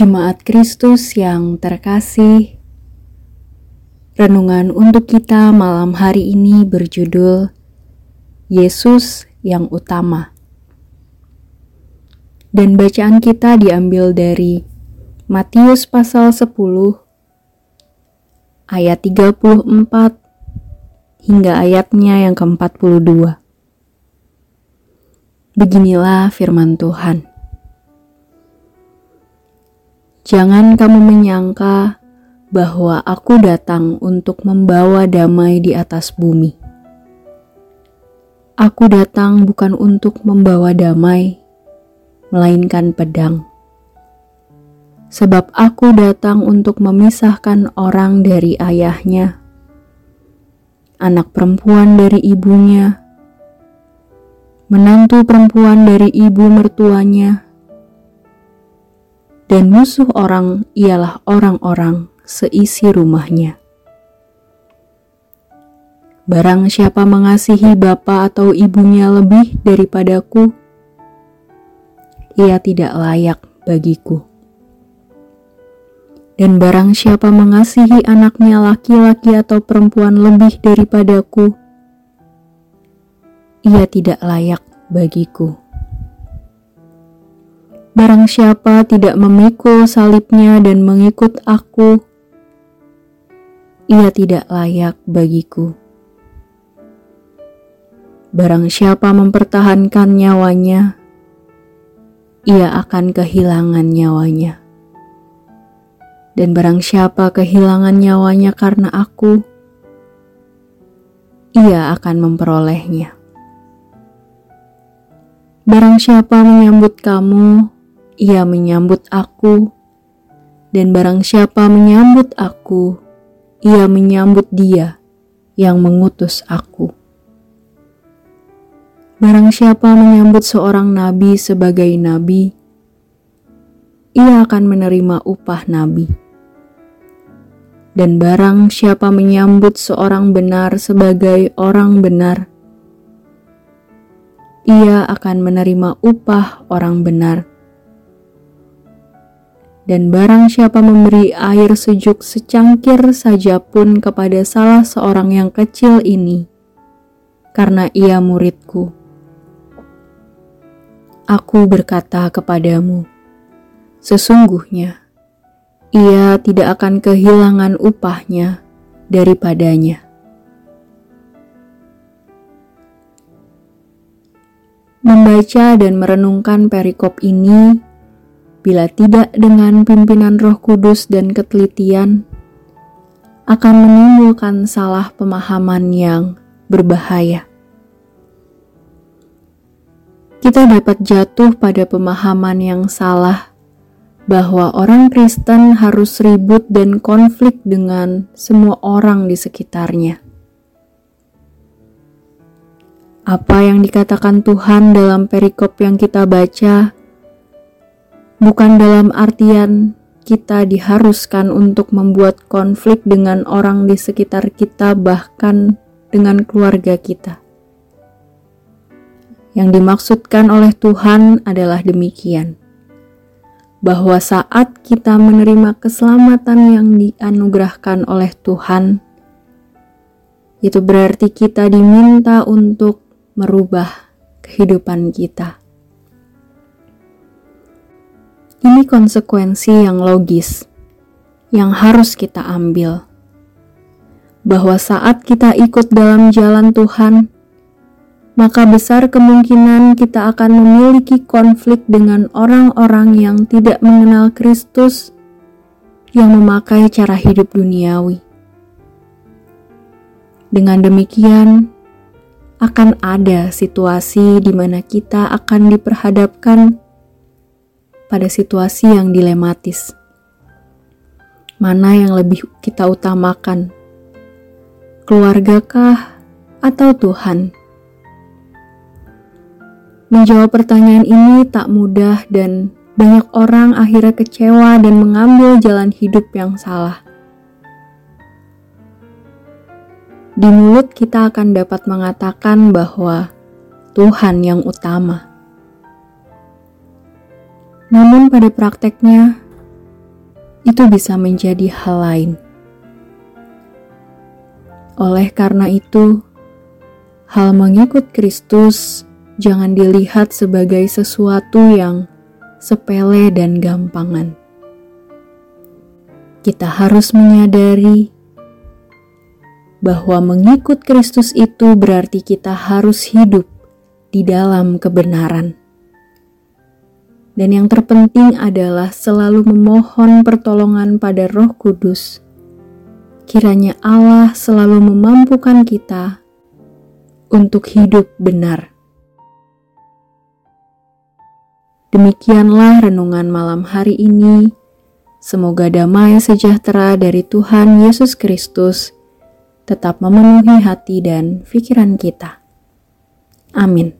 Jemaat Kristus yang terkasih, renungan untuk kita malam hari ini berjudul Yesus yang Utama. Dan bacaan kita diambil dari Matius pasal 10 ayat 34 hingga ayatnya yang ke-42. Beginilah firman Tuhan. Jangan kamu menyangka bahwa aku datang untuk membawa damai di atas bumi. Aku datang bukan untuk membawa damai, melainkan pedang. Sebab aku datang untuk memisahkan orang dari ayahnya, anak perempuan dari ibunya, menantu perempuan dari ibu mertuanya, dan musuh orang ialah orang-orang seisi rumahnya. Barang siapa mengasihi bapa atau ibunya lebih daripadaku, ia tidak layak bagiku. Dan barang siapa mengasihi anaknya laki-laki atau perempuan lebih daripadaku, ia tidak layak bagiku. Barang siapa tidak memikul salibnya dan mengikut aku, ia tidak layak bagiku. Barang siapa mempertahankan nyawanya, ia akan kehilangan nyawanya. Dan barang siapa kehilangan nyawanya karena aku, ia akan memperolehnya. Barang siapa menyambut kamu, ia menyambut aku, dan barang siapa menyambut aku, ia menyambut dia yang mengutus aku. Barang siapa menyambut seorang nabi sebagai nabi, ia akan menerima upah nabi. Dan barang siapa menyambut seorang benar sebagai orang benar, ia akan menerima upah orang benar. Dan barang siapa memberi air sejuk secangkir saja pun kepada salah seorang yang kecil ini, karena ia muridku. Aku berkata kepadamu, sesungguhnya ia tidak akan kehilangan upahnya daripadanya. Membaca dan merenungkan perikop ini, bila tidak dengan pimpinan Roh Kudus dan ketelitian, akan menimbulkan salah pemahaman yang berbahaya. Kita dapat jatuh pada pemahaman yang salah bahwa orang Kristen harus ribut dan konflik dengan semua orang di sekitarnya apa yang dikatakan Tuhan dalam perikop yang kita baca bukan dalam artian kita diharuskan untuk membuat konflik dengan orang di sekitar kita, bahkan dengan keluarga kita. Yang dimaksudkan oleh Tuhan adalah demikian, bahwa saat kita menerima keselamatan yang dianugerahkan oleh Tuhan, itu berarti kita diminta untuk merubah kehidupan kita. Ini konsekuensi yang logis yang harus kita ambil, bahwa saat kita ikut dalam jalan Tuhan, maka besar kemungkinan kita akan memiliki konflik dengan orang-orang yang tidak mengenal Kristus, yang memakai cara hidup duniawi. Dengan demikian, akan ada situasi di mana kita akan diperhadapkan pada situasi yang dilematis. Mana yang lebih kita utamakan? Keluargakah atau Tuhan? Menjawab pertanyaan ini tak mudah dan banyak orang akhirnya kecewa dan mengambil jalan hidup yang salah. di mulut kita akan dapat mengatakan bahwa Tuhan yang utama. Namun pada prakteknya, itu bisa menjadi hal lain. Oleh karena itu, hal mengikut Kristus jangan dilihat sebagai sesuatu yang sepele dan gampangan. Kita harus menyadari bahwa mengikut Kristus itu berarti kita harus hidup di dalam kebenaran. Dan yang terpenting adalah selalu memohon pertolongan pada Roh Kudus. Kiranya Allah selalu memampukan kita untuk hidup benar. Demikianlah renungan malam hari ini. Semoga damai sejahtera dari Tuhan Yesus Kristus tetap memenuhi hati dan pikiran kita. Amin.